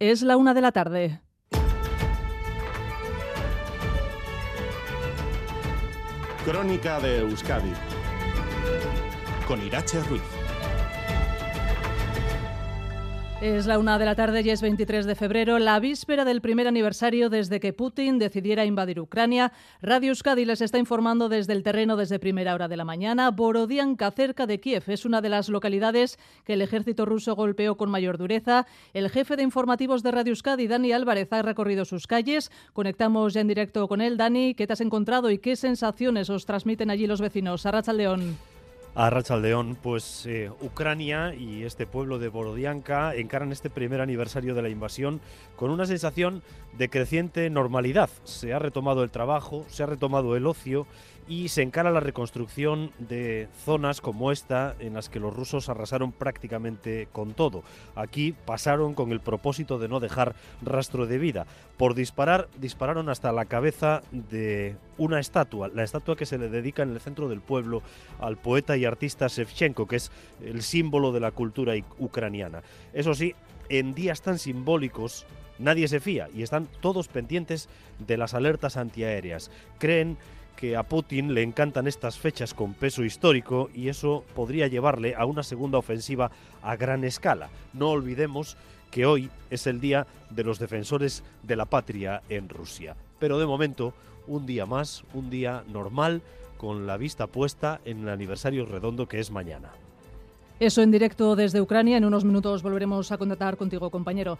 Es la una de la tarde. Crónica de Euskadi con Irache Ruiz. Es la una de la tarde y es 23 de febrero, la víspera del primer aniversario desde que Putin decidiera invadir Ucrania. Radio Euskadi les está informando desde el terreno desde primera hora de la mañana. Borodianka, cerca de Kiev, es una de las localidades que el ejército ruso golpeó con mayor dureza. El jefe de informativos de Radio Euskadi, Dani Álvarez, ha recorrido sus calles. Conectamos ya en directo con él. Dani, ¿qué te has encontrado y qué sensaciones os transmiten allí los vecinos? Arracha León. A Rachaldeón, pues eh, Ucrania y este pueblo de Borodianka encaran este primer aniversario de la invasión con una sensación de creciente normalidad. Se ha retomado el trabajo, se ha retomado el ocio y se encara la reconstrucción de zonas como esta en las que los rusos arrasaron prácticamente con todo. Aquí pasaron con el propósito de no dejar rastro de vida. Por disparar, dispararon hasta la cabeza de una estatua, la estatua que se le dedica en el centro del pueblo al poeta y artista Shevchenko, que es el símbolo de la cultura ucraniana. Eso sí, en días tan simbólicos, nadie se fía y están todos pendientes de las alertas antiaéreas. Creen que a Putin le encantan estas fechas con peso histórico y eso podría llevarle a una segunda ofensiva a gran escala. No olvidemos que hoy es el día de los defensores de la patria en Rusia. Pero de momento, un día más, un día normal, con la vista puesta en el aniversario redondo que es mañana. Eso en directo desde Ucrania. En unos minutos volveremos a contactar contigo, compañero.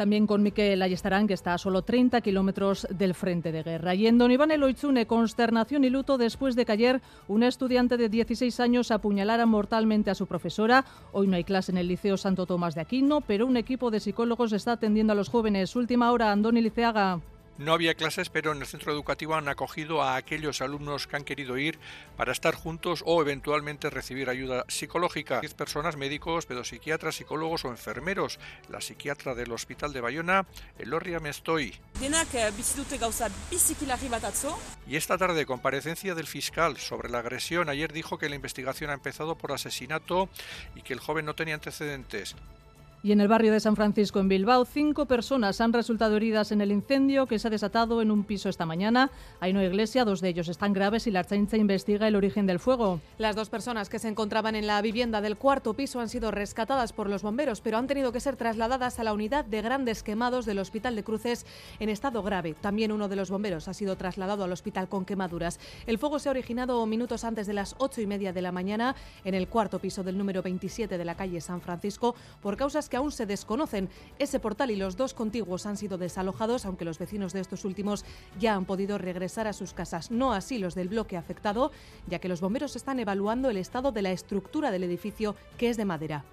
También con Miquel Ayestarán, que está a solo 30 kilómetros del frente de guerra. Y en Don Iván Eloitzune, consternación y luto después de que ayer un estudiante de 16 años apuñalara mortalmente a su profesora. Hoy no hay clase en el Liceo Santo Tomás de Aquino, pero un equipo de psicólogos está atendiendo a los jóvenes. Última hora, Andoni Liceaga. No había clases, pero en el centro educativo han acogido a aquellos alumnos que han querido ir para estar juntos o eventualmente recibir ayuda psicológica. Diez personas, médicos, pedopsiquiatras, psicólogos o enfermeros. La psiquiatra del hospital de Bayona, Elorria Mestoy. Y esta tarde, comparecencia del fiscal sobre la agresión. Ayer dijo que la investigación ha empezado por asesinato y que el joven no tenía antecedentes. Y en el barrio de San Francisco, en Bilbao, cinco personas han resultado heridas en el incendio que se ha desatado en un piso esta mañana. Hay una iglesia, dos de ellos están graves y la Archancha investiga el origen del fuego. Las dos personas que se encontraban en la vivienda del cuarto piso han sido rescatadas por los bomberos, pero han tenido que ser trasladadas a la unidad de grandes quemados del Hospital de Cruces en estado grave. También uno de los bomberos ha sido trasladado al hospital con quemaduras. El fuego se ha originado minutos antes de las ocho y media de la mañana en el cuarto piso del número 27 de la calle San Francisco por causas que aún se desconocen. Ese portal y los dos contiguos han sido desalojados, aunque los vecinos de estos últimos ya han podido regresar a sus casas. No así los del bloque afectado, ya que los bomberos están evaluando el estado de la estructura del edificio, que es de madera.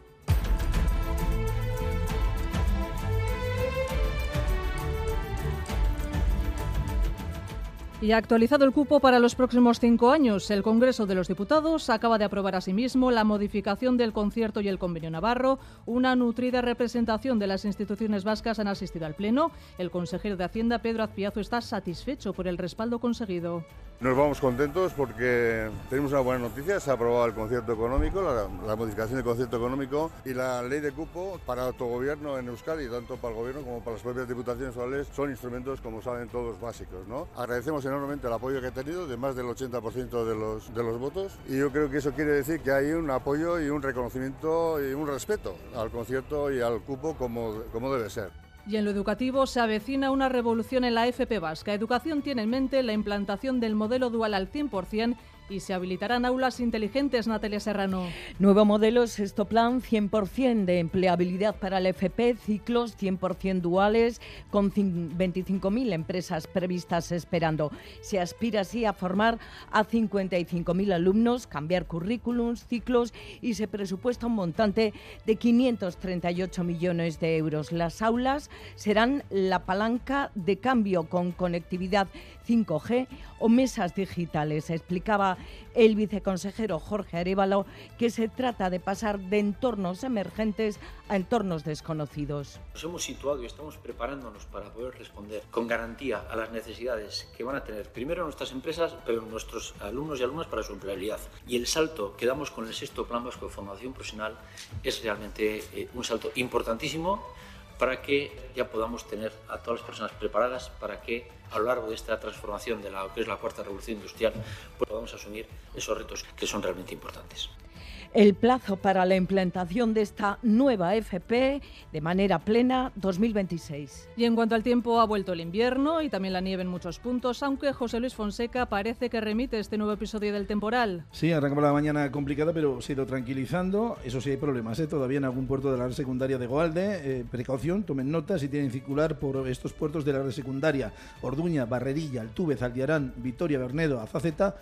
Y actualizado el cupo para los próximos cinco años, el Congreso de los Diputados acaba de aprobar asimismo la modificación del concierto y el convenio navarro. Una nutrida representación de las instituciones vascas han asistido al Pleno. El consejero de Hacienda, Pedro Azpiazu, está satisfecho por el respaldo conseguido. Nos vamos contentos porque tenemos una buena noticia, se ha aprobado el concierto económico, la, modificación del concierto económico y la ley de cupo para autogobierno en Euskadi, tanto para el gobierno como para las propias diputaciones forales, son instrumentos, como saben todos, básicos. Agradecemos enormemente el apoyo que ha tenido, de más del 80% de los, de los votos, y yo creo que eso quiere decir que hay un apoyo y un reconocimiento y un respeto al concierto y al cupo como, como debe ser. Y en lo educativo se avecina una revolución en la FP Vasca. Educación tiene en mente la implantación del modelo dual al 100% y se habilitarán aulas inteligentes, Natalia Serrano. Nuevo modelo, sexto plan, 100% de empleabilidad para el FP, ciclos 100% duales, con 25.000 empresas previstas esperando. Se aspira así a formar a 55.000 alumnos, cambiar currículums, ciclos y se presupuesta un montante de 538 millones de euros. Las aulas serán la palanca de cambio con conectividad 5G o mesas digitales. Explicaba el viceconsejero Jorge Arevalo que se trata de pasar de entornos emergentes a entornos desconocidos. Nos hemos situado y estamos preparándonos para poder responder con garantía a las necesidades que van a tener primero nuestras empresas, pero nuestros alumnos y alumnas para su empleabilidad. Y el salto que damos con el sexto plan vasco de formación profesional es realmente eh, un salto importantísimo para que ya podamos tener a todas las personas preparadas para que a lo largo de esta transformación de lo que es la cuarta revolución industrial podamos asumir esos retos que son realmente importantes el plazo para la implantación de esta nueva FP de manera plena 2026. Y en cuanto al tiempo, ha vuelto el invierno y también la nieve en muchos puntos, aunque José Luis Fonseca parece que remite este nuevo episodio del temporal. Sí, arrancamos la mañana complicada, pero se ha ido tranquilizando. Eso sí, hay problemas ¿eh? todavía en algún puerto de la red secundaria de Goalde. Eh, precaución, tomen nota si tienen circular por estos puertos de la red secundaria. Orduña, Barrerilla, Altuve, Zaldiarán, Vitoria, Bernedo, Azaceta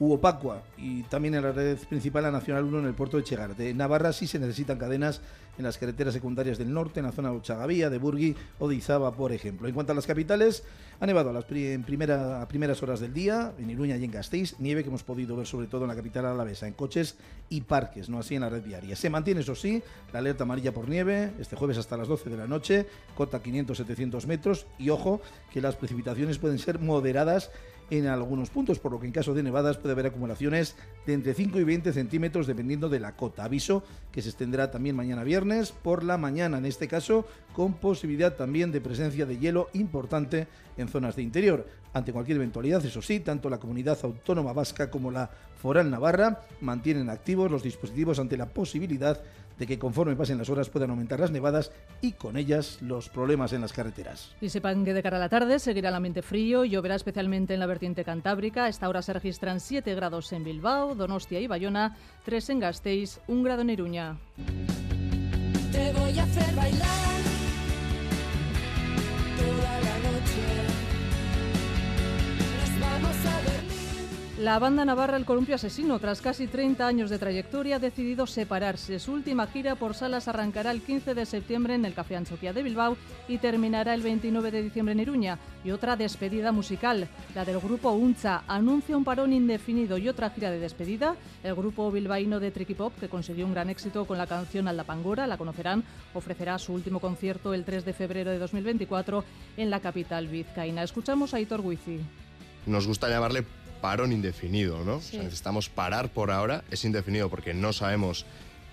Uopacua y también en la red principal la Nacional 1 en el puerto de Chegar. De Navarra sí se necesitan cadenas en las carreteras secundarias del norte, en la zona de Ochagavía, de Burgui o de Izaba, por ejemplo. En cuanto a las capitales, ha nevado a en primeras horas del día, en Iruña y en Gasteiz, nieve que hemos podido ver sobre todo en la capital alavesa, en coches y parques, no así en la red diaria. Se mantiene, eso sí, la alerta amarilla por nieve, este jueves hasta las 12 de la noche, cota 500-700 metros, y ojo que las precipitaciones pueden ser moderadas en algunos puntos, por lo que en caso de nevadas puede haber acumulaciones de entre 5 y 20 centímetros dependiendo de la cota. Aviso que se extenderá también mañana viernes por la mañana, en este caso con posibilidad también de presencia de hielo importante en zonas de interior. Ante cualquier eventualidad, eso sí, tanto la comunidad autónoma vasca como la foral navarra mantienen activos los dispositivos ante la posibilidad de que conforme pasen las horas puedan aumentar las nevadas y con ellas los problemas en las carreteras. Y sepan que de cara a la tarde seguirá el ambiente frío, lloverá especialmente en la vertiente cantábrica. A esta hora se registran 7 grados en Bilbao, Donostia y Bayona, 3 en Gasteiz, 1 grado en Iruña. Te voy a hacer bailar toda la noche. La banda navarra El Columpio Asesino, tras casi 30 años de trayectoria, ha decidido separarse. Su última gira por salas arrancará el 15 de septiembre en el Café Anchoquia de Bilbao y terminará el 29 de diciembre en Iruña. Y otra despedida musical, la del grupo Uncha, anuncia un parón indefinido y otra gira de despedida. El grupo bilbaíno de Tricky Pop, que consiguió un gran éxito con la canción Alda Pangora, la conocerán, ofrecerá su último concierto el 3 de febrero de 2024 en la capital vizcaína. Escuchamos a Aitor Guizi. Nos gusta llamarle parón indefinido, ¿no? necesitamos parar por ahora, es indefinido porque no sabemos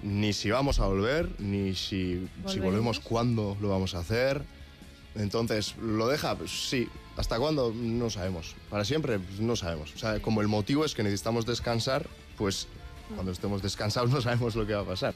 ni si vamos a volver, ni si, si volvemos, cuándo lo vamos a hacer. Entonces, ¿lo deja? Pues sí. ¿Hasta cuándo? No sabemos. ¿Para siempre? Pues no sabemos. O sea, como el motivo es que necesitamos descansar, pues cuando estemos descansados no sabemos lo que va a pasar.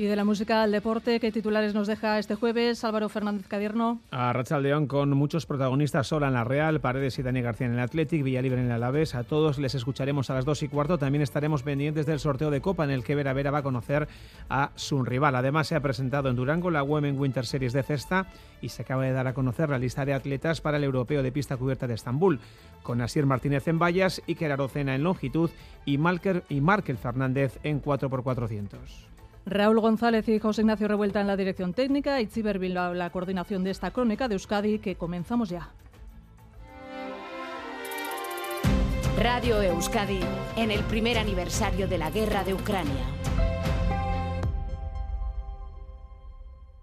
Y de la música al deporte, ¿qué titulares nos deja este jueves Álvaro Fernández Cadierno? A Rachaldeón con muchos protagonistas, Sola en la Real, Paredes y Dani García en el Athletic, Villalibre en el Alavés. A todos les escucharemos a las 2 y cuarto. También estaremos pendientes del sorteo de Copa en el que Vera Vera va a conocer a su rival. Además, se ha presentado en Durango la Women Winter Series de cesta y se acaba de dar a conocer la lista de atletas para el Europeo de Pista Cubierta de Estambul, con Asier Martínez en vallas, Iker Arocena en longitud y, y Markel Fernández en 4x400. Raúl González y José Ignacio Revuelta en la dirección técnica y Chiber la coordinación de esta crónica de Euskadi que comenzamos ya. Radio Euskadi en el primer aniversario de la guerra de Ucrania.